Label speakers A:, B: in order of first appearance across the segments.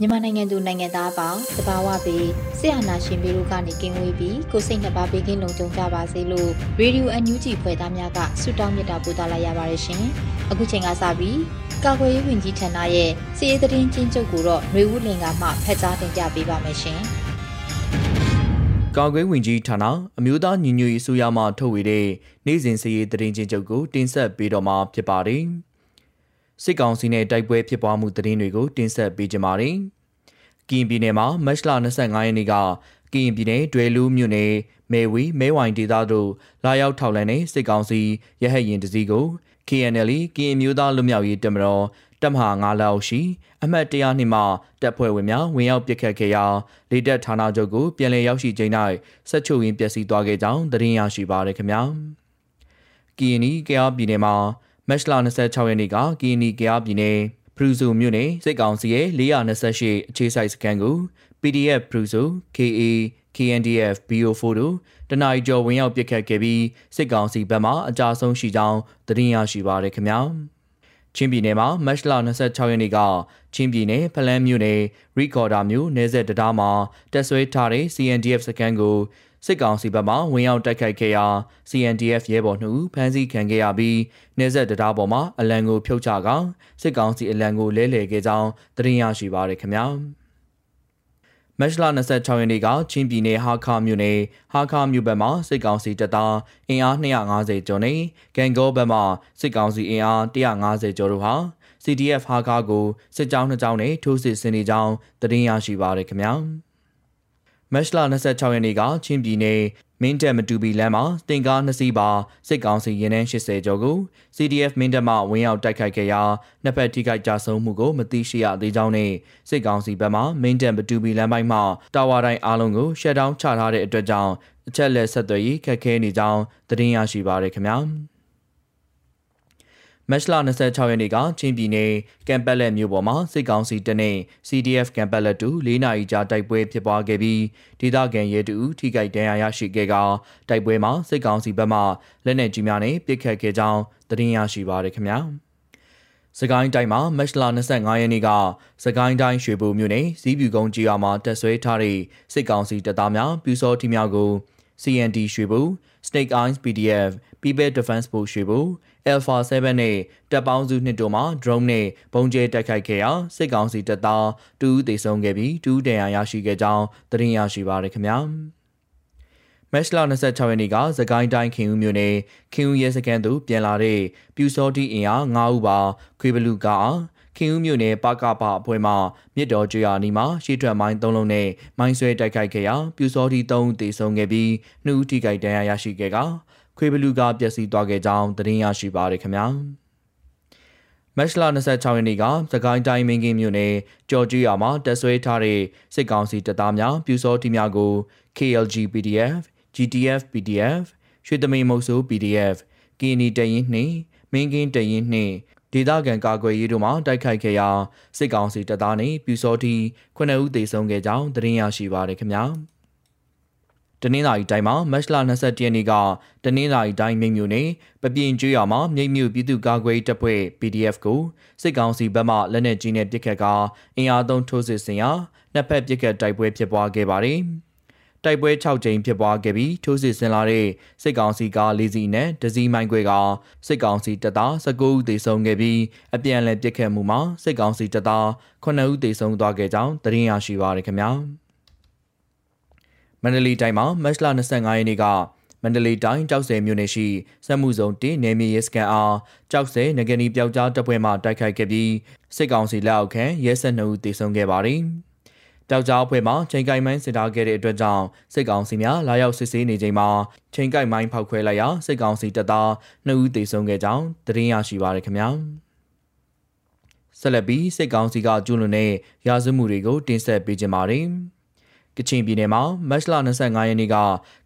A: မြန်မာနိုင်ငံသူနိုင်ငံသားအပေါင်းတဘာဝပြီးဆရာနာရှင်ပေတို့ကနေကင်းဝေးပြီးကိုစိတ်နှပါဘေးကင်းလုံခြုံကြပါစေလို့ရေဒီယိုအန်ယူဂျီဖွဲ့သားများကဆုတောင်းမေတ္တာပို့သလာရပါတယ်ရှင်။အခုချိန်ကစပြီးကာကွယ်ရေးဝန်ကြီးဌာနရဲ့စီရေးသတင်းချင်းချုပ်ကိုတော့ຫນွေဦးလင်ကမှဖတ်ကြားတင်ပြပေးပါမယ်ရှင်။
B: ကာကွယ်ဝင်ကြီးဌာနအမျိုးသားညီညွတ်ရေးအစိုးရမှထုတ်ဝေတဲ့နိုင်စဉ်စီရေးသတင်းချင်းချုပ်ကိုတင်ဆက်ပေးတော့မှာဖြစ်ပါတယ်။ စစ်ကောင်စီနဲ့တိုက်ပွဲဖြစ်ပွားမှုသတင်းတွေကိုတင်ဆက်ပေးကြပါမယ်။ကရင်ပြည်နယ်မှာမတ်လ25ရက်နေ့ကကရင်ပြည်နယ်ဒွေလူးမြို့နယ်မေဝီမဲဝိုင်ဒေသတို့လာရောက်ထောက်လှမ်းတဲ့စစ်ကောင်စီရဟတ်ရင်တစည်းကို KNL ကရင်မျိုးသားလူမျိုးရေးတမတော်တပ်မဟာ9လောက်ရှိ အမှတ်100နှစ်မှတပ်ဖွဲ့ဝင်များဝင်ရောက်ပစ်ခတ်ခဲ့ရာလေတပ်ဌာနချုပ်ကိုပြန်လည်ရောက်ရှိချိန်၌ဆက်ချုပ်ရင်းပျက်စီးသွားခဲ့ကြောင်းသတင်းရရှိပါရခင်ဗျာ။ကရင်နီကယားပြည်နယ်မှာ မတ်လ26ရက်နေ့ကကီနီကယားပြည်နယ်ပရူဇိုမြို့နယ်စစ်ကောင်စီရဲ့428အခြေစိုက်စခန်းကို PDF ပရူဇို KA KNDF BO4 တို့တနအီကျော်ဝင်ရောက်ပစ်ခတ်ခဲ့ပြီးစစ်ကောင်စီဘက်မှအကြဆုံးရှိကြောင်းသတင်းရရှိပါရခင်ဗျာချင်းပြည်နယ်မှာမတ်လ26ရက်နေ့ကချင်းပြည်နယ်ဖလန်းမြို့နယ်ရီကော်ဒါမြို့နယ်ဆက်တရားမှာတက်ဆွဲထားတဲ့ CNDF စခန်းကို စစ်ကောင်စီဘက်မှဝင်ရောက်တိုက်ခိုက်ခဲ့ရာ CNDF ရဲဘော်နှုတ်ဖမ်းဆီးခံခဲ့ရပြီးနေဆက်တရားပေါ်မှာအလံကိုဖြုတ်ချကစစ်ကောင်စီအလံကိုလဲလှယ်ခဲ့ကြောင်းသတင်းရရှိပါရခင်ဗျာမတ်လ26ရက်နေ့ကချင်းပြည်နယ်ဟာခါမြို့နယ်ဟာခါမြို့ဘက်မှစစ်ကောင်စီတပ်သားအင်အား250ကျော်နဲ့ဂန်ကောဘက်မှစစ်ကောင်စီအင်အား150ကျော်တို့ဟာ CDF ဟာခါကိုစစ်ကြောင်းနှစ်ကြောင်းနဲ့ထိုးစစ်ဆင်နေကြောင်းသတင်းရရှိပါရခင်ဗျာ မတ်လ26ရက်နေ့ကချင်းပြည်နယ်မင်းတပ်မတူပီလမ်းမှာတင်ကားနှစ်စီးပါစစ်ကောင်စီရင်နှန်း80ကျော်ကို CDF မင်းတပ်မှဝင်ရောက်တိုက်ခိုက်ခဲ့ရာနှစ်ဖက်ထိခိုက်ကြဆုံးမှုကိုမသိရှိရသေးကြောင်းနဲ့စစ်ကောင်စီဘက်မှမင်းတပ်မတူပီလမ်းပိုင်းမှတာဝါတိုင်းအားလုံးကိုရှက်ဒေါင်းချထားတဲ့အတွက်ကြောင့်အချက်လက်ဆက်သွယ်ရေးခက်ခဲနေကြောင်းသတင်းရရှိပါရခင်ဗျာ။ မတ်လ26ရက်နေ့ကချင်းပြည်နယ်ကမ်ပက်လက်မြို့ပေါ်မှာစစ်ကောင်စီတပ်နဲ့ CDF ကမ်ပက်လက်တူ၄နာရီကြာတိုက်ပွဲဖြစ်ပွားခဲ့ပြီးဒေသခံရဲတူထိခိုက်ဒဏ်ရာရရှိခဲ့ကတိုက်ပွဲမှာစစ်ကောင်စီဘက်မှလက်နက်ကြီးများနဲ့ပစ်ခတ်ခဲ့ကြောင်းသတင်းရရှိပါရခင်ဗျာ။စကိုင်းတိုင်းမှာမတ်လ25ရက်နေ့ကစကိုင်းတိုင်းရွှေဘိုမြို့နယ်စီးပြူကုန်းကြီးရွာမှာတက်ဆွဲထားတဲ့စစ်ကောင်စီတပ်သားများပြူစောထီများကို CND ရွှေဘို Snake Eyes PDF People Defense Force ရွှေဘို Alpha 7နဲ့တပ်ပေါင်းစုနှစ်တို့မှ drone နဲ့ပုံကျဲတိုက်ခိုက်ခဲ့ရာစစ်ကောင်စီတပ်သားတူးသေဆုံးခဲ့ပြီးတူးတန်ရာရရှိခဲ့ကြောင်းသတင်းရရှိပါရခင်ဗျာမက်လ26ရက်နေ့ကသကိုင်းတိုင်းခင်ဦးမြို့နယ်ခင်ဦးရဲစခန်းသို့ပြန်လာတဲ့ပြူစောတိအင်အား9ဦးပါခွေဘလူကအားခင်ဦးမြို့နယ်ပကပအဖွဲ့မှမြစ်တော်ကျွာနီမှာရှေ့ထွက်မိုင်း၃လုံးနဲ့မိုင်းဆွဲတိုက်ခိုက်ခဲ့ရာပြူစောတိ3ဦးသေဆုံးခဲ့ပြီး2ဦးထိခိုက်ဒဏ်ရာရရှိခဲ့က ခွေဘလူကပျက်စီးသွားခဲ့ကြောင်းသတင်းရရှိပါရခင်ဗျာမတ်လ26ရက်နေ့ကသကိုင်းတိုင်းမင်းကင်းမြို့နယ်ကြော်ကြီးရွာမှာတက်ဆွဲထားတဲ့စစ်ကောင်စီတပ်သားများပြူစောတီများကို KLG PDF, GTF PDF, ရွှေသမိန်မုတ်ဆိုး PDF, ကင်းနီတရင်နှင့်မင်းကင်းတရင်နှင့်ဒေသခံကာကွယ်ရေးတို့မှတိုက်ခိုက်ခဲ့ရာစစ်ကောင်စီတပ်သားနှင့်ပြူစောတီ9ဦးသေဆုံးခဲ့ကြောင်းသတင်းရရှိပါရခင်ဗျာ။ တနင်္လာရီတိုင်းမှာမတ်လ22ရက်နေ့ကတနင်္လာရီတိုင်းမြိတ်မြို့နယ်ပပြင်းကျွော်မှာမြိတ်မြို့ပြည်သူ့ကာကွယ်တပ်ဖွဲ့ PDF ကိုစစ်ကောင်စီဘက်မှလက်နက်ကြီးနဲ့ပစ်ခတ်ကာအင်အားသုံးထိုးစစ်ဆင်ရာနှစ်ဖက်ပစ်ခတ်တိုက်ပွဲဖြစ်ပွားခဲ့ပါတယ်။တိုက်ပွဲ6ကြိမ်ဖြစ်ပွားခဲ့ပြီးထိုးစစ်ဆင်လာတဲ့စစ်ကောင်စီကလေးစီနဲ့ဒဇီမိုင်းခွေကစစ်ကောင်စီတပ်သား19ဦးသေဆုံးခဲ့ပြီးအပြန်အလှန်ပစ်ခတ်မှုမှာစစ်ကောင်စီတပ်သား9ဦးသေဆုံးသွားခဲ့ကြောင်းသတင်းရရှိပါရခင်ဗျာမ န္တလေးတိုင်းမှာမတ်လ25ရက်နေ့ကမန္တလေးတိုင်းကြောက်စဲမြို့နယ်ရှိစက်မှုဇုံတင်းနယ်မြေရဲစခန်းအားကြောက်စဲငကနီပျောက်ကြားတပ်ဖွဲ့မှတိုက်ခိုက်ခဲ့ပြီးစစ်ကောင်စီလက်အောက်ခံရဲစက်နှုတ်တေဆုံးခဲ့ပါတယ်။ပျောက်ကြားအဖွဲ့မှချိန်ကိုင်မိုင်းစစ်သားခဲ့တဲ့အတွက်ကြောင့်စစ်ကောင်စီများလာရောက်စစ်ဆေးနေချိန်မှာချိန်ကိုင်မိုင်းဖောက်ခွဲလိုက်ရာစစ်ကောင်စီတပ်သား2ဦးတေဆုံးခဲ့ကြောင်းသတင်းရရှိပါရခင်ဗျာ။ဆက်လက်ပြီးစစ်ကောင်စီကကျူးလွန်တဲ့ရာဇဝမှုတွေကိုတင်ဆက်ပေးကြပါမယ်။ ကချင်ပြည်နယ်မှာမတ်လ25ရက်နေ့က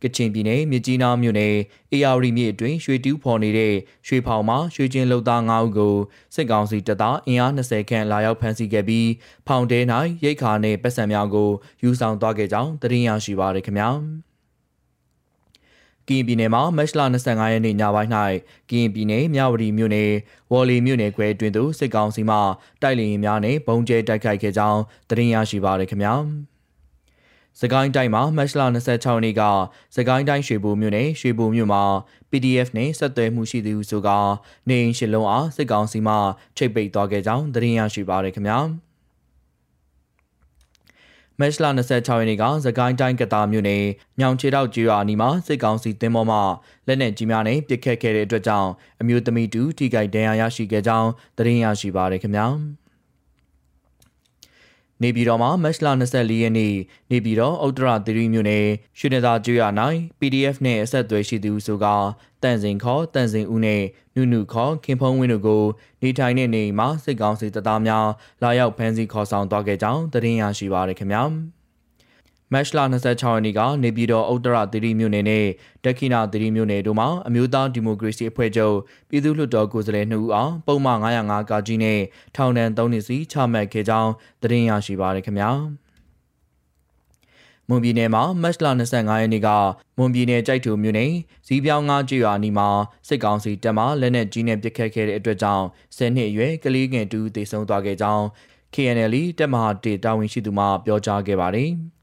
B: ကချင်ပြည်နယ်မြကြီးနားမြို့နယ်အေယာရီမြစ်အတွင်းရွှေတူးဖော်နေတဲ့ရွှေဖောင်မှာရွှေချင်းလုံသား9ဦးကိုစစ်ကောင်စီတပ်သားအင်အား20ခန့်လာရောက်ဖမ်းဆီးခဲ့ပြီးဖောင်တဲ၌ရိတ်ခါနဲ့ပတ်စံများကိုယူဆောင်သွားခဲ့ကြောင်းသတင်းရရှိပါရခင်ဗျာကရင်ပြည်နယ်မှာမတ်လ25ရက်နေ့ညပိုင်း၌ကရင်ပြည်နယ်မြဝတီမြို့နယ်ဝေါ်လီမြို့နယ်ခွဲအတွင်းသို့စစ်ကောင်စီမှတိုက်လေယာဉ်များနဲ့ဘုံကျဲတိုက်ခိုက်ခဲ့ကြောင်းသတင်းရရှိပါရခင်ဗျာ။ စကိုင်းတိုင်းမှာမတ်လ26ရက်နေ့ကစကိုင်းတိုင်းရွှေဘိုမြို့နယ်ရွှေဘိုမြို့မှာ PDF နဲ့ဆက်သွယ်မှုရှိသူဆိုကနေအိမ်ရှစ်လုံးအားစစ်ကောင်စီမှချိတ်ပိတ်သွားခဲ့ကြောင်းသတင်းရရှိပါရခင်ဗျာမက်လ26ရက်နေ့ကသကိုင်းတိုင်းကတာမြို့နယ်ညောင်ချေတောက်ကျွာနီမှာစစ်ကောင်စီတင်းမောမှလက်နက်ကြီးများနဲ့ပစ်ခတ်ခဲ့တဲ့အတွက်ကြောင့်အမျိုးသမီးတူထိခိုက်ဒဏ်ရာရရှိခဲ့ကြောင်းသတင်းရရှိပါရခင်ဗျာ။ နေပြည်တော်မှာမတ်လ24ရက်နေ့နေပြည်တော်ဥတ္တရသီရိမြို့နယ်ရွှေနေသာကျွော်၌. PDF နှင့်အဆက်အသွယ်ရှိသူဆိုကတန်စင်ခေါ်တန်စင်ဦးနှင့်နုနုခေါ်ခင်ဖုံးဝင်းတို့ကိုနေထိုင်တဲ့နေမှာစစ်ကောင်စီတပ်သားများလာရောက်ဖမ်းဆီးခေါ်ဆောင်သွားခဲ့ကြောင်းသတင်းရရှိပါရခင်ဗျာ။ မတ်လ26ရက်နေ့ကနေပြည်တော်ဥတ္တရသီရိမြို့နယ်နဲ့ဒက္ခိဏသီရိမြို့နယ်တို့မှာအမျိုးသားဒီမိုကရေစီအဖွဲ့ချုပ်ပြည်သူ့လွှတ်တော်ကိုယ်စားလှယ်2ဦးအောင်ပုံမှန်905ကကြီးနဲ့ထောင်ဒဏ်3နှစ်စီချမှတ်ခဲ့ကြောင်းသတင်းရရှိပါရခင်ဗျာမွန်ပြည်နယ်မှာမတ်လ25ရက်နေ့ကမွန်ပြည်နယ်ကြိုက်ထူမြို့နယ်ဇီးပြောင်းငါးကျွာနီမှာစစ်ကောင်စီတပ်မှလက်နက်ကြီးနဲ့ပစ်ခတ်ခဲ့တဲ့အတွက်ကြောင့်10နှစ်အရွယ်ကလေးငယ်တူသေဆုံးသွားခဲ့ကြောင်း KNL တပ်မဟာတေတာဝန်ရှိသူမှပြောကြားခဲ့ပါတယ်။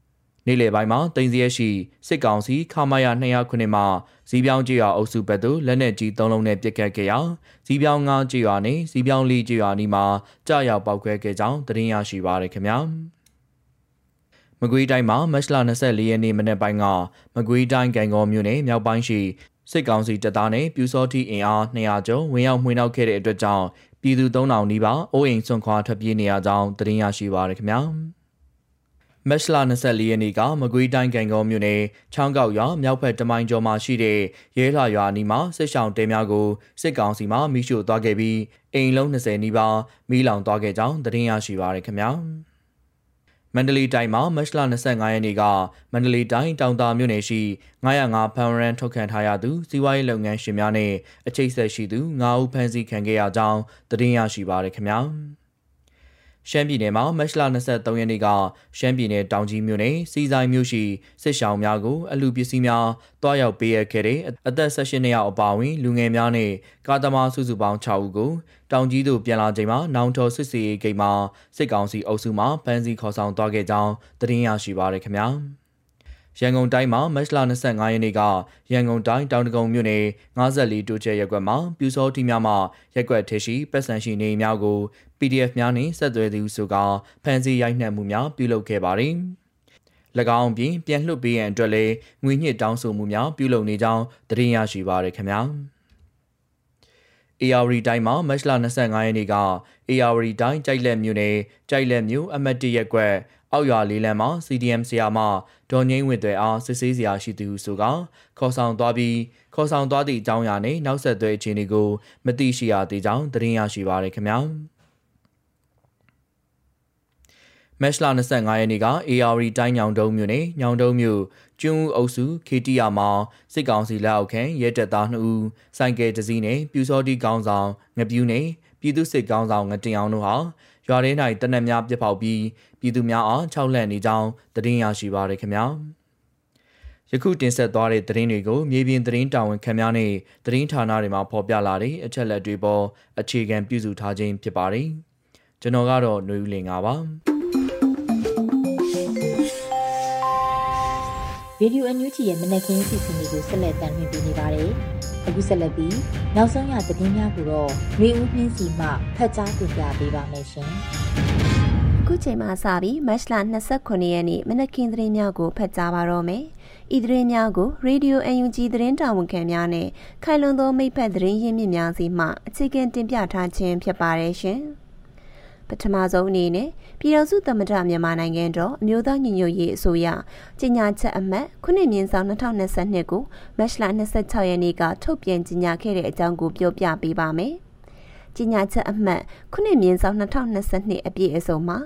B: နေ့လယ်ပိုင်းမှာတင်စီရရှိစစ်ကောင်စီခမာယာ209မှာဇီးပြောင်းကြီးရွာအုပ်စုဘက်သို့လက်နက်ကြီး၃လုံးနဲ့ပစ်ခတ်ခဲ့ရာဇီးပြောင်း9ကြီးရွာနဲ့ဇီးပြောင်း၄ကြီးရွာနီးမှာကြာရောက်ပောက်ခွဲခဲ့ကြောင်းသတင်းရရှိပါရခင်ဗျာမကွေးတိုင်းမှာမတ်လ24ရက်နေ့မနေ့ပိုင်းကမကွေးတိုင်းကံကောမြို့နယ်မြောက်ပိုင်းရှိစစ်ကောင်စီတပ်သားနဲ့ပြူစောတိအင်အား200ကျော်ဝင်ရောက်မှွေနှောက်ခဲ့တဲ့အတွက်ကြောင့်ပြည်သူ3000နီးပါးအိုးအိမ်ဆွန့်ခွာထွက်ပြေးနေရကြောင်းသတင်းရရှိပါရခင်ဗျာ။ မက်လ24ရက်နေ့ကမကွေးတိုင်းကံကောမြို့နယ်ချောင်းကောက်ရွာမြောက်ဘက်တမိုင်ကျော်မှာရှိတဲ့ရဲလှရွာနီးမှာစစ်ဆောင်တဲများကိုစစ်ကောင်စီမှမိရှို့သွားခဲ့ပြီးအိမ်လုံး20နီးပါးမိလောင်သွားခဲ့ကြောင်းသတင်းရရှိပါရခင်ဗျာမန္တလေးတိုင်းမှာမတ်လ25ရက်နေ့ကမန္တလေးတိုင်းတောင်တာမြို့နယ်ရှိ905ဖန်ရန်ထုတ်ခံထားရသူစီးပွားရေးလုပ်ငန်းရှင်များနဲ့အချိတ်ဆက်ရှိသူ9ဦးဖမ်းဆီးခံခဲ့ရကြောင်းသတင်းရရှိပါရခင်ဗျာ။ ရှမ်းပြည်နယ်မှာမတ်လ23ရက်နေ့ကရှမ်းပြည်နယ်တောင်ကြီးမြို့နယ်စီဆိုင်မြို့ရှိစစ်ရှောင်းများကိုအလူပစ္စည်းများတွားရောက်ပေးရခဲ့တဲ့အသက်16နှစ်အပါအဝင်လူငယ်များနဲ့ကားသမားစုစုပေါင်း6ဦးကိုတောင်ကြီးသို့ပြန်လာချိန်မှာနောင်တော်စစ်စီရေးဂိတ်မှာစစ်ကောင်စီအုပ်စုမှဖမ်းဆီးခေါ်ဆောင်သွားခဲ့ကြောင်းသတင်းရရှိပါရခင်ဗျာ။ရန်ကုန်တိုင်းမှာမတ်လ25ရက်နေ့ကရန်ကုန်တိုင်းတောင်တကုံမြို့နယ်54တိုးကျဲရက်ကွက်မှာပြူစောတီများမှရက်ကွက်ထေရှိပတ်စံရှိနေများကို PDF များနှင့်ဆက်သွယ်သူဆိုကဖမ်းဆီးရိုက်နှက်မှုများပြုလုပ်ခဲ့ပါသည်။၎င်းပြင်ပြန်လွှတ်ပေးရန်အတွက်လည်းငွေညှစ်တောင်းဆိုမှုများပြုလုပ်နေကြောင်းသတင်းရရှိပါရခင်ဗျာ။ AR တိုင်းမှာမတ်လ25ရက်နေ့က AR တိုင်းကြိုက်လက်မြို့နယ်ကြိုက်လက်မြို့အမတ်တရက်ကွက်အောက်ရွာလေးလမ်းမှာ CDM ဆရာမဒေါ်ငိမ့်ဝင်းတွေအားစစ်ဆေးစရာရှိသူဆိုကခေါ်ဆောင်သွားပြီးခေါ်ဆောင်သွားသည့်အကြောင်းအရာနဲ့နောက်ဆက်တွဲအခြေအနေကိုမသိရှိရသေးကြောင်းသတင်းရရှိပါရခင်ဗျာ မက်လ25ရက်နေ့က AR တိုင်းညောင်တုံးမြို့နယ်ညောင်တုံးမြို့ကျွန်းဦးအုပ်စုခေတီယာမှာစစ်ကောင်စီလက်အောက်ခံရဲတပ်သား2ဦးစိုက်ကယ်တစည်းနဲ့ပြူစောတိကောင်းဆောင်ငပြူးနဲ့ပြည်သူစစ်ကောင်းဆောင်ငတင်အောင်တို့ဟာရွာထဲ၌တနက်များပြစ်ပေါက်ပြီးပြည်သူများအားခြောက်လှန့်နေကြောင်းသတင်းရရှိပါရခင်ဗျာယခုတင်ဆက်သွားတဲ့သတင်းတွေကိုမြေပြင်သတင်းတာဝန်ခံများနဲ့သတင်းဌာနတွေမှာဖော်ပြလာတဲ့အချက်လက်တွေပေါ်အခြေခံပြုစုထားခြင်းဖြစ်ပါတယ်ကျွန်တော်ကတော့ຫນွေဦးလင်ပါပါ
A: ရေဒီယိုအန်ယူဂျီရဲ့မနက်ခင်းစီစဉ်တွေကိုဆက်လက်တင်ပြနေပါတယ်။အခုဆက်လက်ပြီးနောက်ဆုံးရသတင်းများကိုတော့ရေဦးနှင်းစီမှဖတ်ကြားတင်ပြပေးပါမယ်ရှင်။
C: အခုချိန်မှစပြီးမတ်လ29ရက်နေ့မနက်ခင်းသတင်းများကိုဖတ်ကြားပါတော့မယ်။ဤသတင်းများကိုရေဒီယိုအန်ယူဂျီသတင်းတာဝန်ခံများနဲ့ခိုင်လုံသောမိဖက်သတင်းရင်းမြစ်များစီမှအခြေခံတင်ပြထားခြင်းဖြစ်ပါတယ်ရှင်။ ပထမဆုံးအနေနဲ့ပြည်တော်စုသမ္မတမြန်မာနိုင်ငံတော်အမျိုးသားညီညွတ်ရေးအစိုးရကြီးညာချက်အမှတ်ခုနှစ်မြင်းဆောင်2022ကိုမတ်လ26ရက်နေ့ကထုတ်ပြန်ကြီးညာခဲ့တဲ့အကြောင်းကိုပြောပြပေးပါမယ်။ကြီးညာချက်အမှတ်ခုနှစ်မြင်းဆောင်2022အပြည့်အစုံမှာ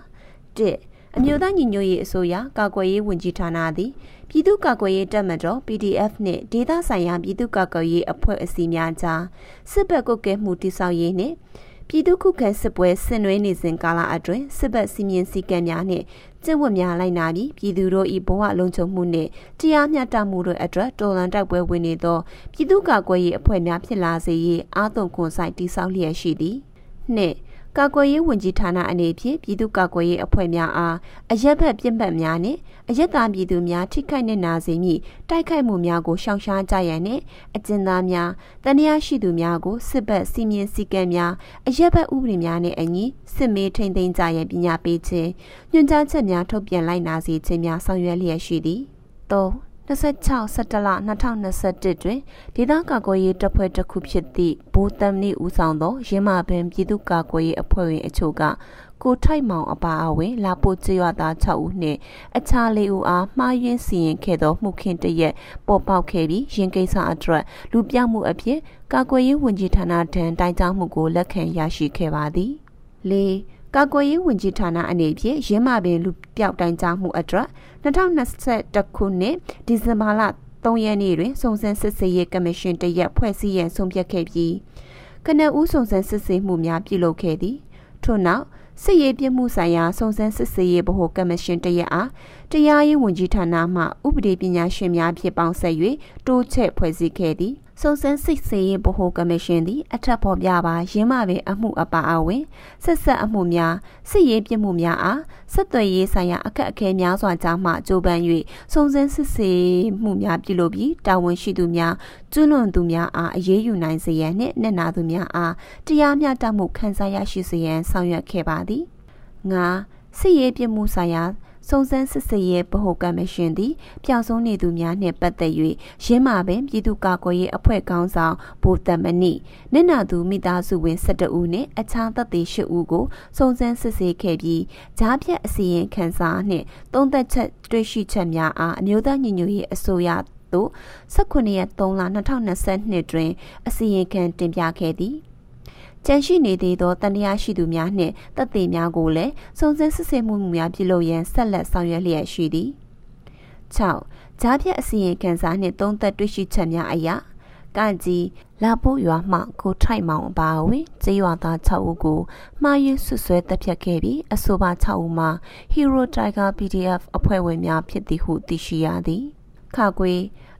C: 1အမျိုးသားညီညွတ်ရေးအစိုးရကာကွယ်ရေးဝန်ကြီးဌာနသည်ပြည်သူ့ကာကွယ်ရေးတပ်မတော် PDF နှင့်ဒေသဆိုင်ရာပြည်သူ့ကာကွယ်ရေးအဖွဲ့အစည်းများကြားစစ်ဘက်ကုတ်ကဲမှုတည်ဆောက်ရေးနှင့် ပြည်သူ့ခုခံစစ်ပွဲဆင်နွှဲနေစဉ်ကာလအတွင်းစစ်ဘက်စီမင်းစည်းကမ်းများနှင့်ကျင့်ဝတ်များလိုက်နာပြီးပြည်သူတို့၏ဘဝလုံခြုံမှုနှင့်တရားမျှတမှုတို့အတွက်တော်လှန်တိုက်ပွဲဝင်နေသောပြည်သူ့ကာကွယ်ရေးအဖွဲ့များဖြစ်လာစေရေးအာသွန်ခွန်ဆိုင်တိစောက်လျက်ရှိသည်။နှစ် ကာကွယ်ရေးဝန်ကြီးဌာနအနေဖြင့်ပြည်သူ့ကာကွယ်ရေးအဖွဲ့များအားအရက်ဘက်ပြစ်မှတ်များနှင့်အရက်သားပြည်သူများထိခိုက်နေနာစေမည့်တိုက်ခိုက်မှုများကိုရှောင်ရှားကြရန်နှင့်အကျဉ်းသားများတန်ရာရှိသူများကိုစစ်ဘက်စီမင်းစည်းကမ်းများအရက်ဘက်ဥပဒေများနှင့်အညီစစ်မေးထိန်သိမ်းကြရန်ပညာပေးခြင်းညွှန်ကြားချက်များထုတ်ပြန်လိုက်နာစေခြင်းများဆောင်ရွက်လျက်ရှိသည်၃ 26စက်တလ2021တွင်ဒေသကာကွယ်ရေးတပ်ဖွဲ့တစ်ခုဖြစ်သည့်ဘိုးတမ်နီဦးဆောင်သောရင်းမာပင်ပြည်သူ့ကာကွယ်ရေးအဖွဲ့ဝင်အချို့ကကိုထိုက်မောင်အပါအဝင် လာပို့ကျွရသား6ဦးနှင့်အခြား၄ဦးအားမှားယွင်းစီရင်ခဲ့သောမှုခင်းတရက်ပေါ်ပေါက်ခဲ့ပြီးရင်ကိစ္စအတွက်လူပြောက်မှုအဖြစ်ကာကွယ်ရေးဝန်ကြီးဌာနထံတိုင်ကြားမှုကိုလက်ခံရရှိခဲ့ပါသည်၄ ကာကွယ်ရေးဝန်ကြီးဌာနအနေဖြင့်ရင်းမာပင်လူပြောက်တိုင်ကြားမှုအတွက်2021ခုနှစ်ဒီဇင်ဘာလ3ရက်နေ့တွင်စုံစမ်းစစ်ဆေးရေးကော်မရှင်တရက်ဖွဲ့စည်းရန်ဆုံးဖြတ်ခဲ့ပြီးကနဦးစုံစမ်းစစ်ဆေးမှုများပြုလုပ်ခဲ့သည်ထို့နောက်စစ်ရေးပြမှုဆိုင်ရာစုံစမ်းစစ်ဆေးရေးဗဟိုကော်မရှင်တရက်အားတရားရေးဝန်ကြီးဌာနမှဥပဒေပညာရှင်များဖြင့်ပေါင်းစပ်၍တိုးချဲ့ဖွဲ့စည်းခဲ့သည် စုံစမ်းစစ်ဆေးရေးဗဟိုကော်မရှင်သည်အထက်ဖော်ပြပါရင်းမပင်အမှုအပါအဝင်ဆက်ဆက်အမှုများစစ်ရေးပြမှုများအားဆက်သွယ်ရေးဆိုင်ရာအခက်အခဲများစွာကြားမှကြိုးပမ်း၍စုံစမ်းစစ်ဆေးမှုများပြုလုပ်ပြီးတာဝန်ရှိသူများကျွလွန်သူများအားအရေးယူနိုင်စေရန်နှင့်နှစ်နာသူများအားတရားမျှတမှုခံစားရရှိစေရန်ဆောင်ရွက်ခဲ့ပါသည်ငါစစ်ရေးပြမှုဆိုင်ရာ စုံစမ်းစစ်ဆေးရေးဗဟိုကမရှင်သည်ပျောက်ဆုံးနေသူများနှင့်ပတ်သက်၍ရင်းမာပင်ပြည်သူ့ကာကွယ်ရေးအဖွဲ့ခေါင်းဆောင်ဗိုလ်တမနိနင့်နာသူမိသားစုဝင်17ဦးနှင့်အခြားသက်သေ10ဦးကိုစုံစမ်းစစ်ဆေးခဲ့ပြီးကြားဖြတ်အစီရင်ခံစာနှင့်သုံးသက်ချက်တွေ့ရှိချက်များအားအမျိုးသားညီညွတ်ရေးအစိုးရသို့18ရက်3လ2022တွင်အစီရင်ခံတင်ပြခဲ့သည် ကြန့်ရှိနေသေးသောတန်တရားရှိသူများနှင့်တပ်သေးများကိုလည်းစုံစမ်းစစ်ဆေးမှုများပြုလုပ်ရန်ဆက်လက်ဆောင်ရွက်လျက်ရှိသည်6ကြားဖြတ်အစီရင်ခံစာနှင့်သုံးသက်တွေ့ရှိချက်များအရကကြီးလာဖို့ရွာမှကိုထိုက်မောင်အပါအဝင်ကျေးရွာသား6ဦးကိုမှားယွင်းဆွဆွဲတပ်ဖြတ်ခဲ့ပြီးအဆိုပါ6ဦးမှာ Hero Tiger PDF အဖွဲ့ဝင်များဖြစ်သည်ဟုသိရှိရသည်ခကွေ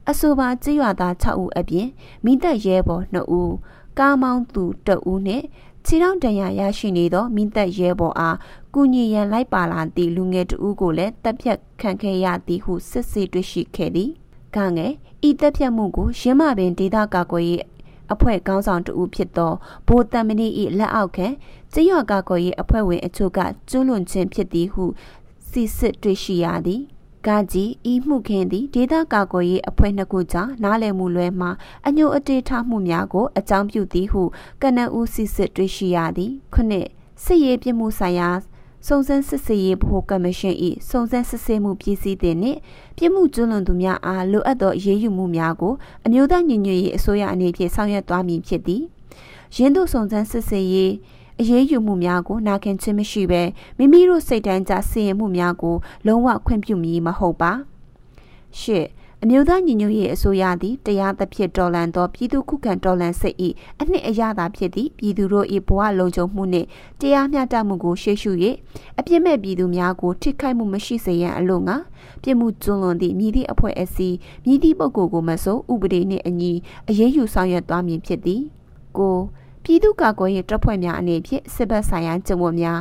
C: အဆိုပါကျေးရွာသား6ဦးအပြင်မိသက်ရဲဘော်2ဦး ကားမောင်းသူတဦးနှင့်ခြေထောက်တန်ရာရရှိနေသောမိသက်ရဲဘော်အားကုညီရန်လိုက်ပါလာသည့်လူငယ်တဦးကိုလည်းတပ်ဖြတ်ခံခဲ့ရသည်ဟုစစ်ဆေးတွေ့ရှိခဲ့သည်။ကငယ်ဤတပ်ဖြတ်မှုကိုရင်းမပင်ဒေသကာကွယ်ရေးအဖွဲ့ခေါင်းဆောင်တဦးဖြစ်သောဘိုတမ်မနီ၏လက်အောက်ခံကျေးရွာကာကွယ်ရေးအဖွဲ့ဝင်အချို့ကကျွလွန်ခြင်းဖြစ်သည်ဟုစစ်စစ်တွေ့ရှိရသည် ကကြီးဤမှုခင်းသည်ဒေသကာကွယ်ရေးအဖွဲ့နှစ်ခုကြားနားလည်မှုလွဲမှာအညိုအတေးထားမှုများကိုအကြောင်းပြုသည်ဟုကနဦးစစ်စစ်တွေ့ရှိရသည်ခုနှစ်စစ်ရေးပြမှုဆိုင်ရာစုံစမ်းစစ်ဆေးရေးဗဟိုကော်မရှင်၏စုံစမ်းစစ်ဆေးမှုပြည်စည်းတဲ့နှင့်ပြည်မှုကျွလွန်သူများအားလိုအပ်သောအရေးယူမှုများကိုအမျိုးသားညီညွတ်ရေးအစိုးရအနေဖြင့်ဆောင်ရွက်သွားမည်ဖြစ်သည်ရင်းတို့စုံစမ်းစစ်ဆေးရေး အရေးယူမှုများကိုနာခံခြင်းမရှိဘဲမိမိတို့စိတ်တမ်းကြစီရင်မှုများကိုလုံးဝခွင့်ပြုမည်မဟုတ်ပါရှစ်အမျိုးသားညီညွတ်ရေးအစိုးရသည်တရားသဖြင့်တော်လှန်သောပြည်သူခုခံတော်လှန်စစ်၏အနှစ်အရသာဖြစ်သည့်ပြည်သူတို့၏ဘဝလုံခြုံမှုနှင့်တရားမျှတမှုကိုရှေ့ရှု၍အပြစ်မဲ့ပြည်သူများကိုထိခိုက်မှုမရှိစေရန်အလို့ငါပြစ်မှုကျွလွန်သည့်မြည်သည့်အဖွဲ့အစည်းမြည်သည့်ပုဂ္ဂိုလ်ကိုမဆိုဥပဒေနှင့်အညီအရေးယူဆောင်ရွက်သွားမည်ဖြစ်သည်ကို ပြည်သူ့ကာကွယ်ရေးတပ်ဖွဲ့များအနေဖြင့်စစ်ဘက်ဆိုင်ရာကျင့်ဝတ်များ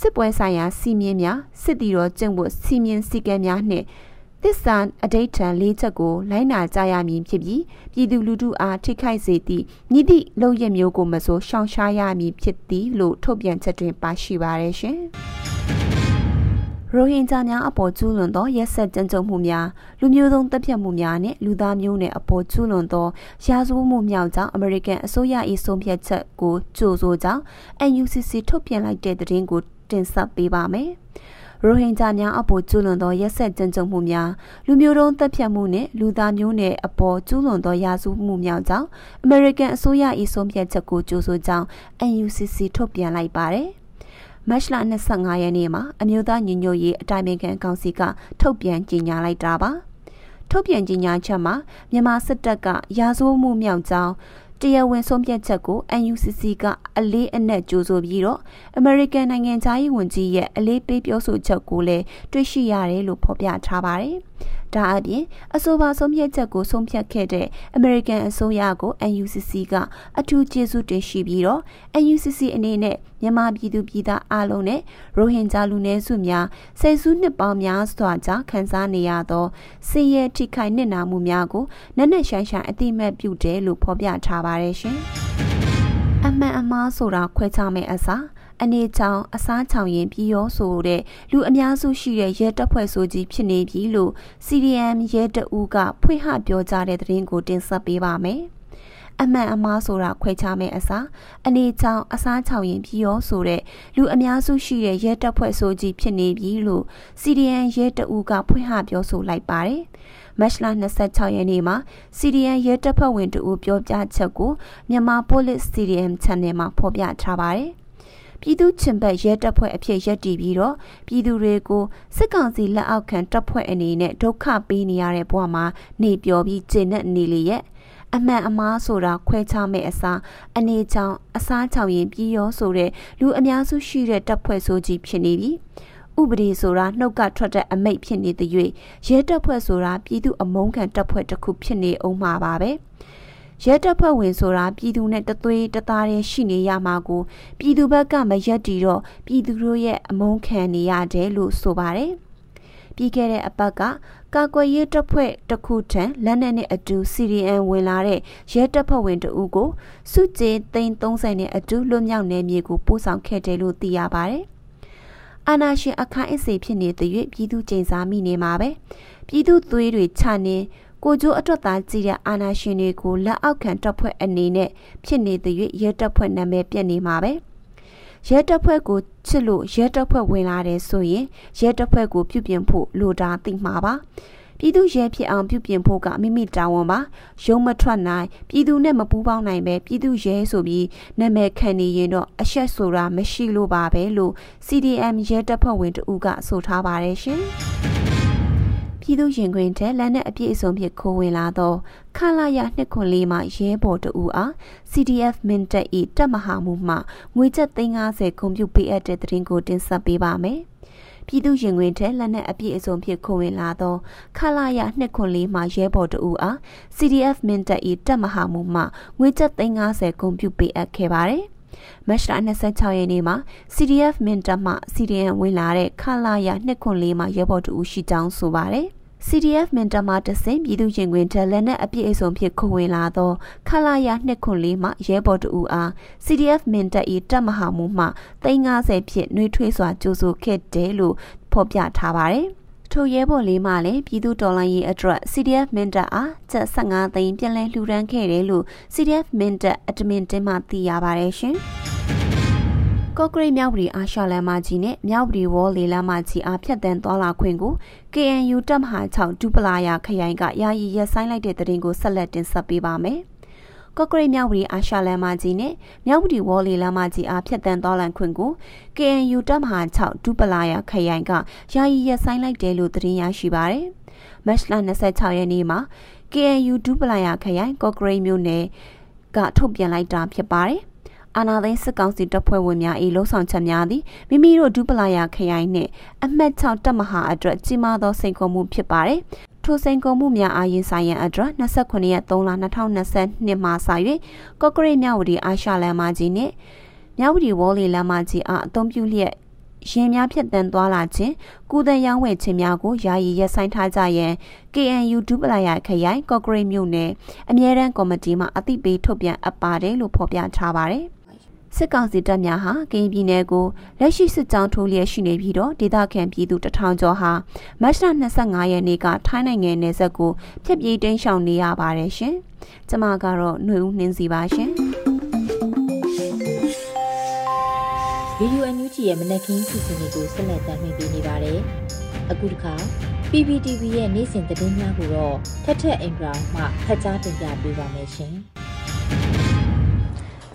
C: စစ်ပွဲဆိုင်ရာစီမင်းများစစ်တီတော်ကျင့်ဝတ်စီမင်းစည်းကမ်းများနှင့်သစ္စာအဋိဋ္ဌံ၄ချက်ကိုလိုင်းနာကြရမည်ဖြစ်ပြီးပြည်သူလူထုအားထိခိုက်စေသည့်ညီသည့်လုံရမျိုးကိုမဆိုရှောင်ရှားရမည်ဖြစ်သည်လို့ထုတ်ပြန်ချက်တွင်ပါရှိပါတယ်ရှင်။ ရိုဟင်ဂျာများအပေါ်ကျူးလွန်သောရက်ဆက်ကြမ်းကြုတ်မှုများလူမျိုးစုံတပ်ဖြတ်မှုများနဲ့လူသားမျိုးနွယ်အပေါ်ကျူးလွန်သောရာဇဝတ်မှုမြောက်ကြောင့်အမေရိကန်အစိုးရ၏ဆုံးဖြတ်ချက်ကိုကြိုဆိုကြောင်း NUCC ထုတ်ပြန်လိုက်တဲ့သတင်းကိုတင်ဆက်ပေးပါမယ်။ရိုဟင်ဂျာများအပေါ်ကျူးလွန်သောရက်ဆက်ကြမ်းကြုတ်မှုများလူမျိုးတုံးတပ်ဖြတ်မှုနဲ့လူသားမျိုးနွယ်အပေါ်ကျူးလွန်သောရာဇဝမှုမြောက်ကြောင်းအမေရိကန်အစိုးရ၏ဆုံးဖြတ်ချက်ကိုကြိုဆိုကြောင်း NUCC ထုတ်ပြန်လိုက်ပါတယ်။ မတ်လ25ရက်နေ့မှာအမျိုးသားညီညွတ်ရေးအတိုင်ပင်ခံကောင်စီကထုတ်ပြန်ကြေညာလိုက်တာပါထုတ်ပြန်ကြေညာချက်မှာမြန်မာစစ်တပ်ကရာဇဝမှုမြောက်ကြောင်းတရားဝင်ဆုံးဖြတ်ချက်ကို NUCC ကအလေးအနက်ကြိုဆိုပြီးတော့ American နိုင်ငံသားရေးဝန်ကြီးရဲ့အလေးပေးပြောဆိုချက်ကိုလည်းတွေ့ရှိရတယ်လို့ဖော်ပြထားပါတယ်။ ဒါအပြင်အဆိုပါဆုံးဖြတ်ချက်ကိုဆုံးဖြတ်ခဲ့တဲ့ American အစိုးရကို NUCC ကအထူးကျေးဇူးတင်ရှိပြီးတော့ NUCC အနေနဲ့မြန်မာပြည်သူပြည်သားအားလုံးနဲ့ရိုဟင်ဂျာလူနည်းစုများဆယ်စုနှစ်ပေါင်းများစွာကြာခံစားနေရသောဆင်းရဲထိခိုက်နစ်နာမှုများကိုနက်နက်ရှိုင်းရှိုင်းအတိမတ်ပြုတယ်လို့ဖော်ပြထားပါတယ်ရှင်။အမှန်အမှားဆိုတာခွဲခြားမဲ့အစား အနေချောင်အစားချောင်ရင်ပြီးရောဆိုတဲ့လူအများစုရှိတဲ့ရဲတပ်ဖွဲ့ဆိုကြီးဖြစ်နေပြီလို့ CDM ရဲတအူးကဖွင့်ဟပြောကြားတဲ့သတင်းကိုတင်ဆက်ပေးပါမယ်။အမှန်အမှားဆိုတာခွဲခြားမဲ့အစားအနေချောင်အစားချောင်ရင်ပြီးရောဆိုတဲ့လူအများစုရှိတဲ့ရဲတပ်ဖွဲ့ဆိုကြီးဖြစ်နေပြီလို့ CDM ရဲတအူးကဖွင့်ဟပြောဆိုလိုက်ပါတယ်။မတ်လ26ရက်နေ့မှာ CDN ရဲတပ်ဖွဲ့ဝင်တူပြောပြချက်ကိုမြန်မာ Police CDM Channel မှာဖော်ပြထားပါတယ် ပြည်သူ့ချင်ဘက်ရဲတပ်ဖွဲ့အဖြစ်ရပ်တည်ပြီးတော့ပြည်သူတွေကိုစစ်ကောင်စီလက်အောက်ခံတပ်ဖွဲ့အနေနဲ့ဒုက္ခပေးနေရတဲ့ဘဝမှာနေပျော်ပြီးကျင့်တဲ့နေလေရဲ့အမှန်အမှားဆိုတာခွဲခြားမဲ့အစားအနေချောင်အစားချောင်ရင်ပြီးရောဆိုတဲ့လူအများစုရှိတဲ့တပ်ဖွဲ့ဆိုကြီးဖြစ်နေပြီဥပဒေဆိုတာနှုတ်ကထွက်တဲ့အမိတ်ဖြစ်နေတဲ့၍ရဲတပ်ဖွဲ့ဆိုတာပြည်သူအမုန်းခံတပ်ဖွဲ့တစ်ခုဖြစ်နေအောင်မှာပါပဲ။ ရဲတပ်ဖွဲ့ဝင်ဆိုတာပြည်သူနဲ့တသွေးတသားတည်းရှိနေရမှာကိုပြည်သူဘက်ကမရက်တီတော့ပြည်သူတို့ရဲ့အမုန်းခံနေရတယ်လို့ဆိုပါတယ်။ပြီးခဲ့တဲ့အပတ်ကကာကွယ်ရေးတပ်ဖွဲ့တစ်ခုထံလက်နက်နဲ့အတူ CDN ဝင်လာတဲ့ရဲတပ်ဖွဲ့ဝင်တဦးကိုစုကြည်သိန်း30နဲ့အတူလွတ်မြောက်နယ်မြေကိုပို့ဆောင်ခဲ့တယ်လို့သိရပါတယ်။အာနာရှင်အခါအစ်စေဖြစ်နေတဲ့၍ပြည်သူကျိန်စာမိနေမှာပဲ။ပြည်သူသွေးတွေခြာနေ ကိုကျိုးအတွက်သားကြည့်တဲ့အာနာရှင်တွေကိုလက်အောက်ခံတပ်ဖွဲ့အနေနဲ့ဖြစ်နေတဲ့၍ရဲတပ်ဖွဲ့နာမည်ပြက်နေမှာပဲရဲတပ်ဖွဲ့ကိုချစ်လို့ရဲတပ်ဖွဲ့ဝင်လာတယ်ဆိုရင်ရဲတပ်ဖွဲ့ကိုပြုပြင်ဖို့လိုတာသိမှာပါပြည်သူရဲဖြစ်အောင်ပြုပြင်ဖို့ကမိမိတာဝန်ပါရုံးမထွက်နိုင်ပြည်သူနဲ့မပူးပေါင်းနိုင်ပဲပြည်သူရဲဆိုပြီးနာမည်ခံနေရင်တော့အဆက်ဆိုတာမရှိလို့ပါပဲလို့ CDM ရဲတပ်ဖွဲ့ဝင်တဦးကဆိုထားပါတယ်ရှင် ပြည်သူရင်ခွင်ထဲလက်နက်အပြည့်အစုံဖြင့်ခိုးဝင်လာသောခလာရနှစ်ခွန်လေးမှရဲဘော်တဦးအား CDF မင်းတပ်၏တပ်မဟာမှုမှငွေကျပ်350ကွန်ပျူပေးအပ်တဲ့သတင်းကိုတင်ဆက်ပေးပါမယ်။ပြည်သူရင်ခွင်ထဲလက်နက်အပြည့်အစုံဖြင့်ခိုးဝင်လာသောခလာရနှစ်ခွန်လေးမှရဲဘော်တဦးအား CDF မင်းတပ်၏တပ်မဟာမှုမှငွေကျပ်350ကွန်ပျူပေးအပ်ခဲ့ပါတယ်။မတ်လ26ရက်နေ့မှာ CDF မင်တပ်မှ CDN ဝင်လာတဲ့ခလာရနှစ်ခွန်လေးမှာရဲဘော်တူရှိကြောင်းဆိုပါတယ်။ CDF မင်တမတဆင်ပြည်သူရင်ခွင်ထက်လက်နက်အပြည့်အစုံဖြင့်ခုံဝင်လာသောခလာရ204မှရဲဘော်တူအား CDF မင်တပ်၏တပ်မဟာမှုမှ350ဖြင့်နှွေးထွေးစွာကြိုးဆိုခဲ့တယ်လို့ဖော်ပြထားပါတယ်။ထိုရဲဘော်လေးမှလည်းပြည်သူတော်လှန်ရေးအတွက် CDF မင်တပ်အားကျပ်15သိန်းပြန်လည်လှူဒန်းခဲ့တယ်လို့ CDF မင်တပ်အတမင်တင်မှသိရပါတယ်ရှင်။ ကော့ကရိတ်မြောက်ပြည်အာရှလမ်းမကြီးနဲ့မြောက်ပြည်ဝေါ်လေလမ်းမကြီးအားဖြတ်တန်းသွားလာခွင့်ကို KNU တပ်မဟာ6ဒူပလာယာခရိုင်ကယာယီရက်ဆိုင်လိုက်တဲ့တဲ့တင်ကိုဆက်လက်တင်ဆက်ပေးပါမယ်။ကော့ကရိတ်မြောက်ပြည်အာရှလမ်းမကြီးနဲ့မြောက်ပြည်ဝေါ်လေလမ်းမကြီးအားဖြတ်တန်းသွားလာခွင့်ကို KNU တပ်မဟာ6ဒူပလာယာခရိုင်ကယာယီရက်ဆိုင်လိုက်တယ်လို့သတင်းရရှိပါရယ်။မတ်လ26ရက်နေ့မှာ KNU ဒူပလာယာခရိုင်ကော့ကရိတ်မြို့နယ်ကထုတ်ပြန်လိုက်တာဖြစ်ပါတယ် အာနာသိန်းစစ်ကောင်စီတပ်ဖွဲ့ဝင်များ၏လှုံ့ဆော်ချက်များသည်မိမိတို့ဒူပလာယာခရိုင်နှင့်အမှတ်6တပ်မဟာအတွက်ကြီးမားသောစိန်ခေါ်မှုဖြစ်ပါတယ်။ထိုစိန်ခေါ်မှုများအားရင်ဆိုင်ရန်အတွက်29ရက်3လ2022မှာစ၍ကော့ကရိတ်မြဝတီအာရှလမ်းမကြီးနှင့်မြဝတီဝေါ်လီလမ်းမကြီးအားအသုံးပြုလျက်ရင်များဖြတ်တန်းသွားလာခြင်းကုသရောင်းဝယ်ခြင်းများကိုယာယီရပ်ဆိုင်းထားကြရန် KNU ဒုပလာရခရိုင်ကော့ဂရိတ်မြို့နယ်အမြဲတမ်းကော်မတီမှအသိပေးထုတ်ပြန်အပ်ပါတယ်လို့ဖော်ပြထားပါတယ်။ စစ်ကောင်စီတပ်များဟာကရင်ပြည်နယ်ကိုလက်ရှိစစ်ကြောင်းထိုးလျက်ရှိနေပြီးတော့ဒေသခံပြည်သူတထောင်ကျော်ဟာမတ်လ25ရက်နေ့ကထိုင်းနိုင်ငံနယ်စပ်ကိုဖျက်ပြေးတိမ်းရှောင်နေရပါတယ်ရှင်။ကျမကတော့ຫນွေဦးနှင်းစီပါရှင်။
A: ဗီဒီယိုအန်ယူဂျီရဲ့မနက်ခင်းစီစဉ်တွေကိုဆက်လက်တင်ပြနေပါတယ်။အခုတစ်ခါ PPTV ရဲ့နေ့စဉ်သတင်းများကိုတော့ထက်ထက်အင်ဒရာမှဖတ်ကြားတင်ပြပေးပါမယ်ရှင်။
D: ပ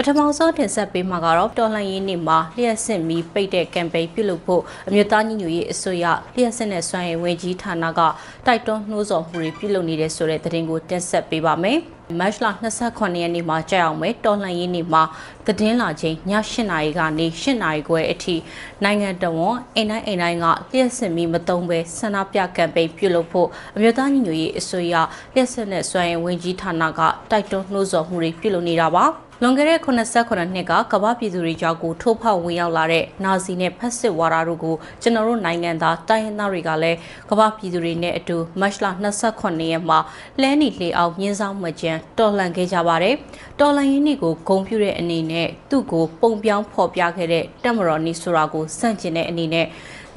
D: ထမဆုံးတင်ဆက်ပေးမှာကတော့တော်လှန်ရေးနေ့မှာလျှက်စစ်မီပိတ်တဲ့ကမ်ပိန်းပြုလုပ်ဖို့အမျိုးသားညီညွတ်ရေးအစိုးရလျှက်စစ်နဲ့စွမ်းရည်ဝန်ကြီးဌာနကတိုက်တွန်းနှိုးဆော်မှုတွေပြုလုပ်နေတဲ့ဆိုတဲ့သတင်းကိုတင်ဆက်ပေးပါမယ်။ မတ်လ28ရက်နေ့မှာကြာအောင်မယ်တော်လှန်ရေးနေ့မှာသတင်းလာချိန်ည8နာရီကနေ8နာရီခွဲအထိနိုင်ငံတော်ဝန်အိမ်တိုင်းအိမ်တိုင်းကလျှက်စစ်မီမတုံးပဲဆန္ဒပြကမ်ပိန်းပြုလုပ်ဖို့အမျိုးသားညီညွတ်ရေးအစိုးရလျှက်စစ်နဲ့စွမ်းရည်ဝန်ကြီးဌာနကတိုက်တွန်းနှိုးဆော်မှုတွေပြုလုပ်နေတာပါ။လွန်ခဲ့တဲ့89နှစ်ကကမ္ဘာပြည်သူတွေကြောက်ကိုထိုးဖောက်ဝင်ရောက်လာတဲ့နာဇီနဲ့ဖက်စစ်ဝါဒတို့ကိုကျွန်တော်တို့နိုင်ငံသားတိုင်းရင်းသားတွေကလည်းကမ္ဘာပြည်သူတွေနဲ့အတူမတ်လ28ရက်မှာလဲနီလေအောင်မြင်းဆောင်မကြံတော်လှန်ခဲ့ကြပါတယ်။တော်လှန်ရေးနေ့ကိုဂုဏ်ပြုတဲ့အနေနဲ့သူ့ကိုပုံပြောင်းဖော်ပြခဲ့တဲ့တက်မတော်နီဆိုတာကိုစန့်ကျင်တဲ့အနေနဲ့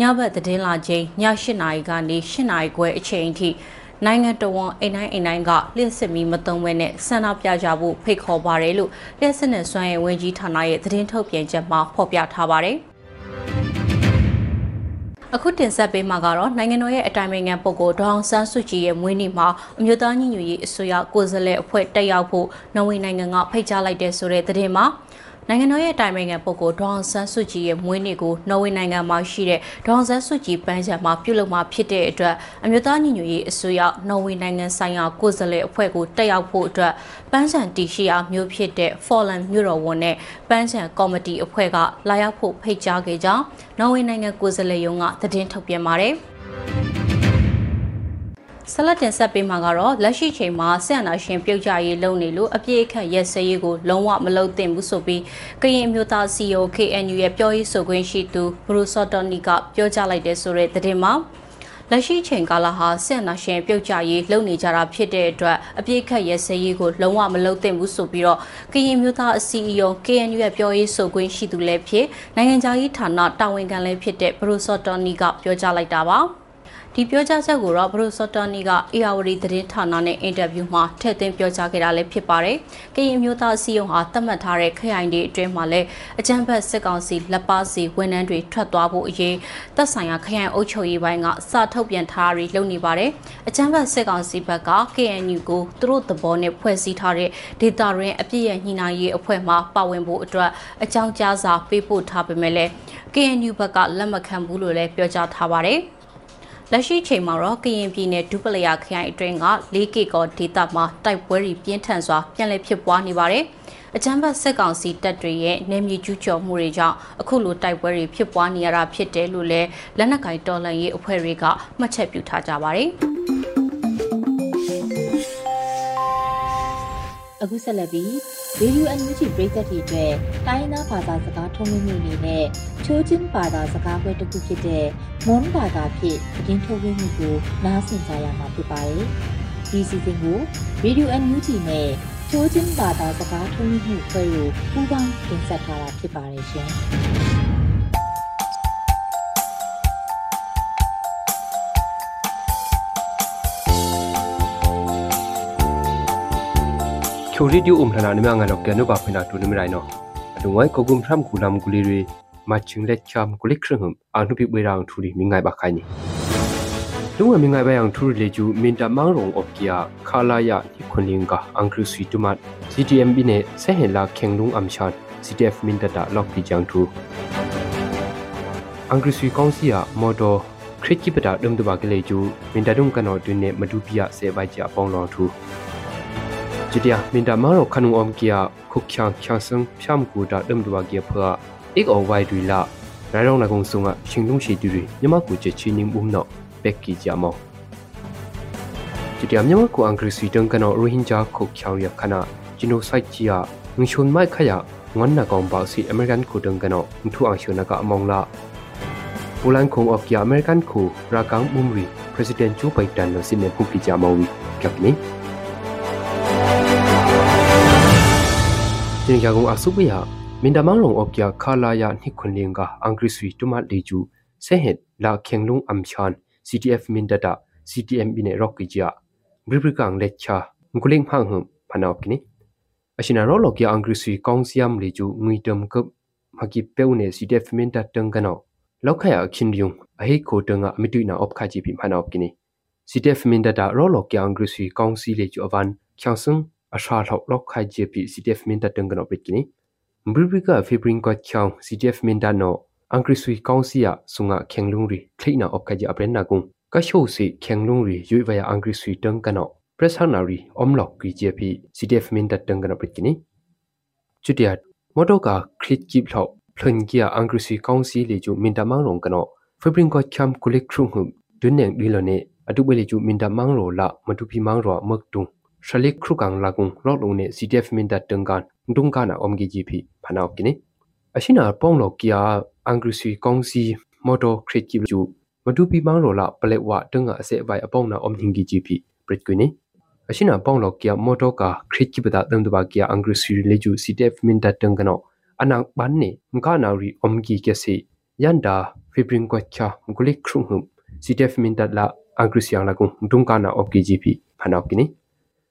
D: ညဘက်သတင်းလာချိန်ည8နာရီကနေ8နာရီခွဲအချိန်အထိနိုင်ငံတော်ဝန်အိမ်တိုင်းအိမ်တိုင်းကလျှက်စစ်မီမတုံးဝဲနဲ့ဆန္ဒပြကြဖို့ဖိတ်ခေါ်ပါတယ်လို့လျှက်စစ်နဲ့စွမ်းရည်ဝန်ကြီးဌာနရဲ့သတင်းထုတ်ပြန်ချက်မှာဖော်ပြထားပါတယ် အခုတင်ဆက်ပေးမှာကတော့နိုင်ငံတော်ရဲ့အတိုင်ပင်ခံပုဂ္ဂိုလ်ဒေါအောင်ဆန်းစုကြည်ရဲ့မွေးနေ့မှာအမျိုးသားညီညွတ်ရေးအစိုးရကိုယ်စားလှယ်အဖွဲ့တက်ရောက်ဖို့နော်ဝေနိုင်ငံကဖိတ်ကြားလိုက်တဲ့ဆိုတဲ့သတင်းမှာ နိုင်ငံတော်ရဲ့တိုင်ပင်ခံပုဂ္ဂိုလ်ဒေါအောင်ဆန်းစုကြည်ရဲ့မွေးနေ့ကိုနော်ဝေနိုင်ငံမှာရှိတဲ့ဒေါအောင်ဆန်းစုကြည်ပန်းချံမှာပြုလုပ်မှာဖြစ်တဲ့အတွက်အမျိုးသားညီညွတ်ရေးအစိုးရနော်ဝေနိုင်ငံဆိုင်ရာကိုယ်စားလှယ်အဖွဲ့ကိုတက်ရောက်ဖို့အတွက်ပန်းချံတီရှိရာမြို့ဖြစ်တဲ့ Fallen မြို့တော်ဝန်နဲ့ပန်းချံကော်မတီအဖွဲ့ကလာရောက်ဖို့ဖိတ်ကြားခဲ့ကြောင်းနော်ဝေနိုင်ငံကိုယ်စားလှယ်ရုံးကသတင်းထုတ်ပြန်ပါတယ်။ ဆက်လက်တင်ဆက်ပေးမှာကတော့လက်ရှိချိန်မှာဆက်အနာရှင်ပြုတ်ကြရေးလုပ်နေလို့အပြည့်အခက်ရက်စရေးကိုလုံးဝမလုပ်သင့်ဘူးဆိုပြီးကရင်အမျိုးသား CEO KNU ရဲ့ပြောရေးဆိုခွင့်ရှိသူဘရူစော်တော်နီကပြောကြားလိုက်တဲ့ဆိုတဲ့သတင်းမှာလက်ရှိချိန်ကာလဟာဆက်နာရှင်ပြုတ်ကြရေးလုပ်နေကြတာဖြစ်တဲ့အတွက်အပြည့်ခက်ရဲစရေးကိုလုံးဝမလုပ်သင့်ဘူးဆိုပြီးတော့ကရင်မျိုးသားအစည်းအရုံး KNU ရဲ့ပြောရေးဆိုခွင့်ရှိသူလည်းဖြစ်နိုင်ငံခြားရေးဌာနတာဝန်ခံလည်းဖြစ်တဲ့ဘရူစော်တော်နီကပြောကြားလိုက်တာပါ။ ဒီပြောကြားချက်ကိုတော့ဘရိုစော်တနီကအေယာဝတီသတင်းဌာနနဲ့အင်တာဗျူးမှာထည့်သွင်းပြောကြားခဲ့တာလည်းဖြစ်ပါတယ်။ကရင်မျိုးသားစီယုံဟာသတ်မှတ်ထားတဲ့ခရိုင်တွေအတွင်းမှာလည်းအကြမ်းဖက်စစ်ကောင်စီလက်ပါစီဝန်ထမ်းတွေထွက်သွားဖို့အရေးသက်ဆိုင်ရာခရိုင်အုပ်ချုပ်ရေးပိုင်းကစာထုတ်ပြန်ထားပြီးလုပ်နေပါတယ်။အကြမ်းဖက်စစ်ကောင်စီဘက်က KNU ကိုသူတို့သဘောနဲ့ဖွဲ့စည်းထားတဲ့ဒေတာရင်းအပြည့်ရဲ့ညှိနှိုင်းရေးအဖွဲ့မှပါဝင်ဖို့အတွက်အကြောင်းကြားစာပေးပို့ထားပေမဲ့လည်း KNU ဘက်ကလက်မခံဘူးလို့လည်းပြောကြားထားပါတယ်။ လက်ရှိချိန်မှာတော့ကရင်ပြည်နယ်ဒုပလယာခရိုင်အတွင်းက 4K ကောဒေသမှာတိုက်ပွဲတွေပြင်းထန်စွာပြန်လည်ဖြစ်ပွားနေပါတယ်။အကြမ်းဖက်စစ်ကောင်စီတပ်တွေရဲ့နေမြေကျူးကျော်မှုတွေကြောင့်အခုလိုတိုက်ပွဲတွေဖြစ်ပွားနေရတာဖြစ်တယ်လို့လည်းလက်နက်ကင်တော်လှန်ရေးအဖွဲ့တွေကမှတ်ချက်ပြုထားကြပါတယ်။
A: အခုဆက်လက်ပြီး ရေဒီယိုအန်ယူဂျီပရိသတ်တွေအတွက်တိုင်းသားဘာသာစကားထုံးလွှင့်မှုအနေနဲ့ချိုးချင်းဘာသာစကားပွဲတစ်ခုဖြစ်တဲ့မွန်ဘာသာဖြင့်သတင်းထုတ်လွှင့်မှုကိုနားဆင်ကြရမှာဖြစ်ပါတယ်။ဒီစီစဉ်ကိုရေဒီယိုအန်ယူဂျီနဲ့ချိုးချင်းဘာသာစကားထုံးလွှင့်မှုဖွဲ့လို့ပူးပေါင်းတင်ဆက်ထားတာဖြစ်ပါတယ်ရှင်။
E: ချိုရီဒီယိုအုံထနာနမငါလောက်ကဲနုပါဖိနာတူနမရိုင်နောအတုံဝိုင်ကိုကုမ်ထမ်ကူလမ်ကူလီရီမချင်းလက်ချမ်ကူလိခရဟမ်အနုပိဝေရောင်ထူရီမိငိုင်ပါခိုင်နီလူဝမိငိုင်ပါယံထူရီလေကျူမင်တမောင်ရုံအော့ကီယာခါလာယာဒီခွန်လင်ကအန်ခရဆွီတူမတ် CTM ဘိနေဆေဟေလာခေငလုံအမ်ချတ် CTF မင်တတာလော့ကီဂျန်ထူအန်ခရဆွီကောင်စီယာမော်တော်ခရစ်ကိပတာဒုံတဘာကလေးကျူမင်တဒုံကနော်တွင်နေမဒူပီယာဆေဘိုင်ချာပေါင်လော်ထူ จิตยามินดามารอขนุอมเกียคุกချန်ချန်စံဖြမ်ကူတာဒမ်ဒဝกียဖွာအိကအဝိုင်ဒွီလာရိုင်ရောင်နာကုံဆုငါရှင်လုံးရှိတူရီမြမကူချေချီနင်းဘုံနောပက်ကီဂျာမောจิตยาမြမကူအင်္ဂရိစီတန်ကနောရိုဟင်ဂျာခုတ်ချောင်ရခနာဂျီနိုဆိုက်ချီယာငရှုံမိုက်ခယာငွန်နာကောင်ပါစီအမေရိကန်ကူတန်ကနောထူအောင်ရှုနာကအမောင်လာ Pulan khong of kia American khu rakang mumri President Joe Biden lo sin hu ki jamawi kyak ni Tin kya gong asu ya mindamang long of kia khala ya ni khun lenga angri sui tuma leju se het la khenglung amchan CTF mindata CTM bine rock ki ja bribrikang lecha nguling phang hum phanau kini ashina ro lo kia angri sui kong siam leju ngui tam kap maki peune CTF mindata tang kanao လောက်ခရခင်ယုံအဟိခိုတငါအမီတူနာအော့ခါဂျီပီမနာအော့ကိနီစီတက်ဖမင်ဒတာရောလော့ကျန်ဂရစီကောင်စီလေချူအဝန်ချောင်ဆုံ အရှာလောက်လောက်ခိုင် JP CTF မင်တာတန်ကနော်ပစ်ကိနီဘရီဘီကဖေဘရင်ကချောင်း CTF မင်တာနော်အင်္ဂရိစွီကောင်စီယဆုငါခေငလုံရီခိနာအော့ခကြအပရနာကုံကရှိုစီခေငလုံရီယွိဝယာအင်္ဂရိစွီတန်ကနော်ပရက်ဆာနာရီအုံလောက် KJP CTF မင်တာတန်ကနော်ပစ်ကိနီချူတျာမော်တော့ကခရစ်ကိပလောက်ဖလွန်ကီယာအင်္ဂရိစွီကောင်စီလေကျူမင်တာမောင်ရုံကနော်ဖေဘရင်ကချမ်ကူလစ်ခရုငုဒွန်းနေဒီလနေအတုပလေကျူမင်တာမောင်ရောလာမတူပီမောင်ရောမက်တုံ shalik khru kang lakung lot lo ne ctf min da tung kan dung kana om gi gi phi phana ok ni ashina pong lo kia angru si kong si moto crit gi ju madu pi mang lo la plet wa tung ga ase bai apong na om hing gi gi phi prit ku ni ashina pong lo kia moto ka crit gi da dum ba kia angru si le ju ctf min da tung kana ana ban ni mka na ri om gi ke se yanda fibrin ko cha mgulik khru hum ctf min da la angru si ang lakung dung kana ok gi gi phi phana ok ni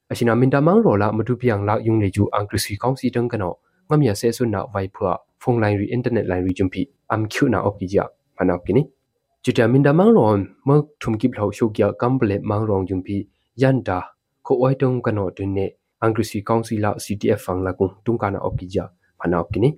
E: အပိုင်အပေါင်းနာအုံဟင်ဂီဂျီပီပရစ်ကွနီအရှိနာပေါင်းလောကီယာမော်တော်ကာခရစ်ကီပဒါတမ်ဒဘာကီယာအင်္ဂရိစီလေဂျူစီတက်မင်တတန်ကနော anak ban ni mka na ri omgi ke si yanda fibrin kwa cha mguli khrung hum ctf min dat la agrisiang la kung dung ka na opki gp phanaw kini ashina min da mang ro la madu piang la yung le ju agrisi kaung si dang kano ngam ya se sun na vai phua phone line ri internet line ri jumpi am khu na opki ja phanaw kini chita min da mang ro ma thum ki blau shu kya kamble mang rong jumpi yanda ko oi dong kano dun ne agrisi kaung si la ctf phang la kung dung ka na opki ja ဖနာကိနီ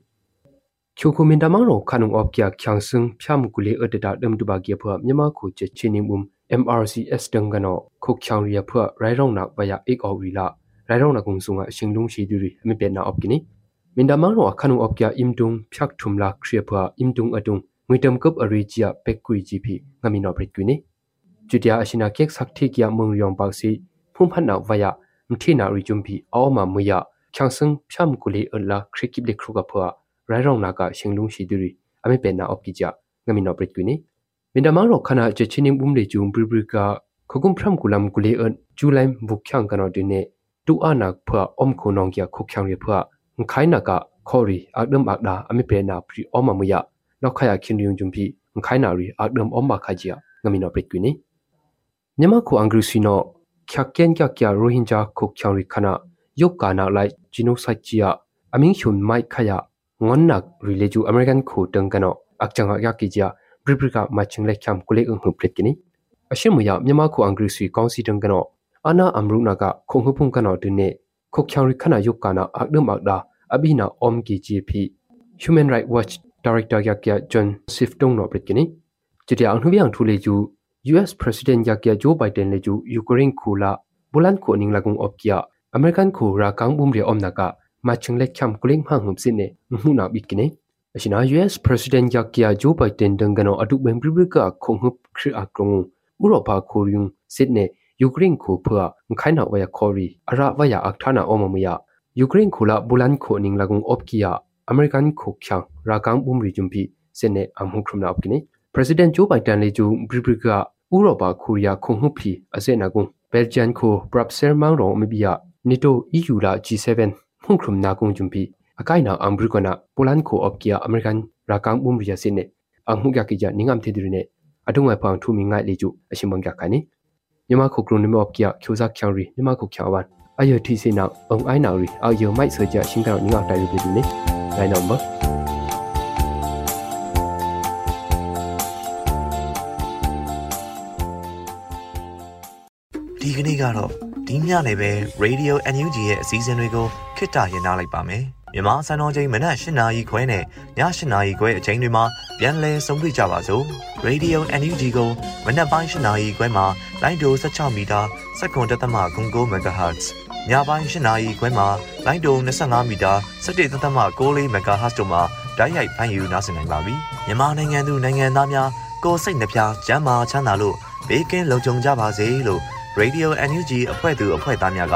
E: ချိုခုမင်တမောင်ရောခနုံအော့ကျချန်စင်ဖျမ်ကူလီအဒတာဒမ်တူဘာဂီဖွာမြန်မာခုချချင်းနေမှု MRCS တန်ကနောခုတ်ချောင်ရီဖွာရိုင်ရောင်နာဘယာအိကောဝီလာရိုင်ရောင်နာကုံဆုငါအရှင်လုံးရှိသူရီအမပေနာအော့ကိနီမင်တမောင်ရောခနုံအော့ကျအင်တုံဖြတ်ထုံလာခရီဖွာအင်တုံအတုံငွေတမ်ကပ်အရီချီယာပက်ကွီဂျီပီငမီနောပရစ်ကွီနီကျူတျာအရှင်နာကက်ဆက်တီကီယာမုံယောင်ပေါစီဖုန်ဖတ်နာဝယာမထီနာရီဂျုံပီအောမမွေယာချန်စင်ဖြမ်ကူလီအလာခရစ်ကိဘလခရုကဖွာရိုင်ရောင်နာကရှင်လုံရှိသူရီအမေပေနာအော့ကိကြငမီနောပရစ်ကွီနီ မင်ဒမန်ရောခနာချချင်းင်းဘုံလေကျုံဘရဘရကခကုံဖရမ်ကူလမ်ကူလီအန်ဂျူလိုင်းဘုချန်ကနောဒီနေတူအနာဖွာအုံခုနောင်ကျခုချောင်ရဖွာခိုင်နာကခေါ်ရီအဒမ်အကဒါအမေပေနာပရီအောမမယလောက်ခရခင်ယုံဂျုံပီခိုင်နာရီအဒမ်အမ္မခါဂျီငမီနောပရစ်ကွီနီမြန်မာခုအင်္ဂရိစီနောခက်ကန်ကြကြရိုဟင်ဂျာခုချောင်ရီခနာยกกานาไลจิโนไซจียอามิงชุนไมขยะงอนนักริเลจูอเมริกันคูตึงกันอ ဘရိဘရိကမချင်းလက်ချမ်ကုလေအုံဟုပလစ်ကိနီအရှိမယမြန်မာခုအင်္ဂရိစီကောင်စီတန်ကနောအနာအမရုနာကခုံဟုဖုန်ကနောဒုနေခုတ်ချောင်ရခနာယုတ်ကနာအဒမအဒါအဘိနာအ ோம் ကီဂျီပီ Human Rights Watch Director Yakya John Siftong no Britkini Jitia ang hubiang thule ju US President Yakya Joe Biden le ju Ukraine khula bulan ko ning lagung opkia American khura kang bum re omna ka ma chingle kham kuling hang hum sine mu na bitkini bit kine ashina US President ya kya Joe Biden dang gano adu bem bri bri ka khong hup khri a krong Europa khoryung sit ne Ukraine khu phwa khai na waya khori ara waya ak thana om mu ya Ukraine khu la bulan khu ning lagung op kiya American khu khyang ra kang bum ri jumpi sin ne am hu khrum na op kine President Joe Biden le ju bri bri ka Europa Korea khong hup phi ase na gung Belgian khu Brapser mang ro mi biya NATO EU la G7 hung khrum na kung jumpi akai na ambriko na Poland ko op kia American rakang bum ria sin ne ang hu ya ki ja ningam the dir ne adung wa phang thu mi ngai le ju ashim bang ya ka ni nyama ko krum ne op kia khyo za khyang ri nyama ko khyang wan ayo thi sin na ong ai na ri ayo mai so ja shin ka ninga tai ri bi ni dai number
F: ဒီကနေ့ကတော့ဒီညနေပဲ Radio NUG ရဲ့အစည်းအဝေးတွေကိုခਿੱတရနာလိုက်ပါမယ်။ မြန်မာစံတော်ချိန်မနက်၈နာရီခွဲနဲ့ည၈နာရီခွဲအချိန်တွေမှာပြန်လည်ဆုံးဖြတ်ကြပါစို့။ Radio NUG ကိုမနက်ပိုင်း၈နာရီခွဲမှာလိုင်းဒို16မီတာစက္ကန့်တသမ9 MHz ညပိုင်း၈နာရီခွဲမှာလိုင်းဒို25မီတာ17သမ6 MHz တို့မှာဓာတ်ရိုက်ဖမ်းယူနားဆင်နိုင်ပါပြီ။မြန်မာနိုင်ငံသူနိုင်ငံသားများကိုစိတ်နှပြကျန်းမာချမ်းသာလို့ဘေးကင်းလုံခြုံကြပါစေလို့ Radio NUG အဖွဲ့သူအဖွဲ့သားများက